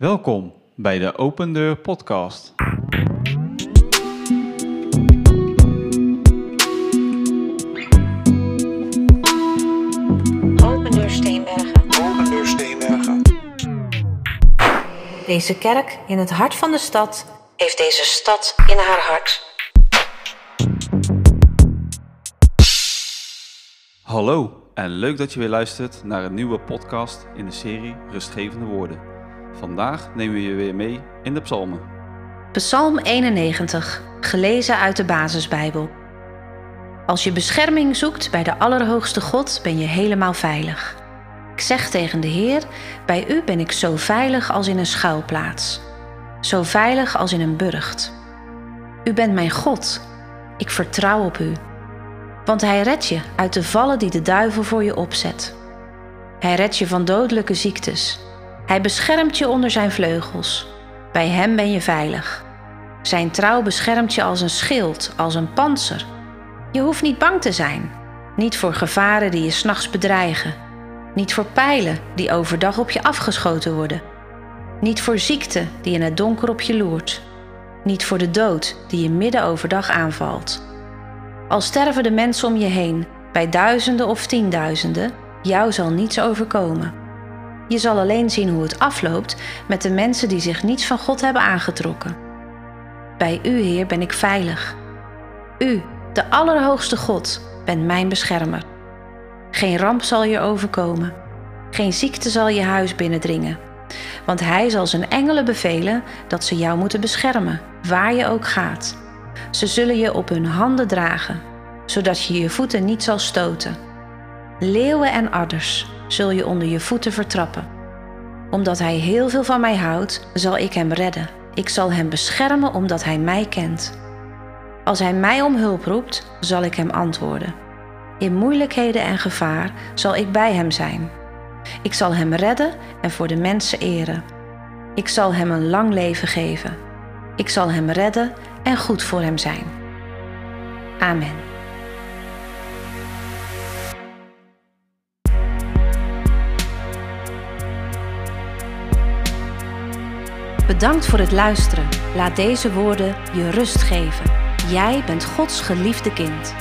Welkom bij de Open Deur Podcast. Open Deur Steenbergen. Open Deur Steenbergen. Deze kerk in het hart van de stad heeft deze stad in haar hart. Hallo en leuk dat je weer luistert naar een nieuwe podcast in de serie Rustgevende Woorden. Vandaag nemen we je weer mee in de psalmen. Psalm 91, gelezen uit de Basisbijbel. Als je bescherming zoekt bij de Allerhoogste God, ben je helemaal veilig. Ik zeg tegen de Heer: Bij u ben ik zo veilig als in een schuilplaats, zo veilig als in een burcht. U bent mijn God, ik vertrouw op u. Want Hij redt je uit de vallen die de duivel voor je opzet. Hij redt je van dodelijke ziektes. Hij beschermt je onder zijn vleugels. Bij Hem ben je veilig. Zijn trouw beschermt je als een schild, als een panzer. Je hoeft niet bang te zijn. Niet voor gevaren die je s'nachts bedreigen. Niet voor pijlen die overdag op je afgeschoten worden. Niet voor ziekte die in het donker op je loert. Niet voor de dood die je midden overdag aanvalt. Al sterven de mensen om je heen, bij duizenden of tienduizenden, jou zal niets overkomen. Je zal alleen zien hoe het afloopt met de mensen die zich niets van God hebben aangetrokken. Bij U, Heer, ben ik veilig. U, de Allerhoogste God, bent mijn beschermer. Geen ramp zal je overkomen. Geen ziekte zal je huis binnendringen. Want Hij zal zijn engelen bevelen dat ze jou moeten beschermen, waar je ook gaat. Ze zullen je op hun handen dragen, zodat je je voeten niet zal stoten. Leeuwen en adders zul je onder je voeten vertrappen. Omdat hij heel veel van mij houdt, zal ik hem redden. Ik zal hem beschermen omdat hij mij kent. Als hij mij om hulp roept, zal ik hem antwoorden. In moeilijkheden en gevaar zal ik bij hem zijn. Ik zal hem redden en voor de mensen eren. Ik zal hem een lang leven geven. Ik zal hem redden en goed voor hem zijn. Amen. Bedankt voor het luisteren. Laat deze woorden je rust geven. Jij bent Gods geliefde kind.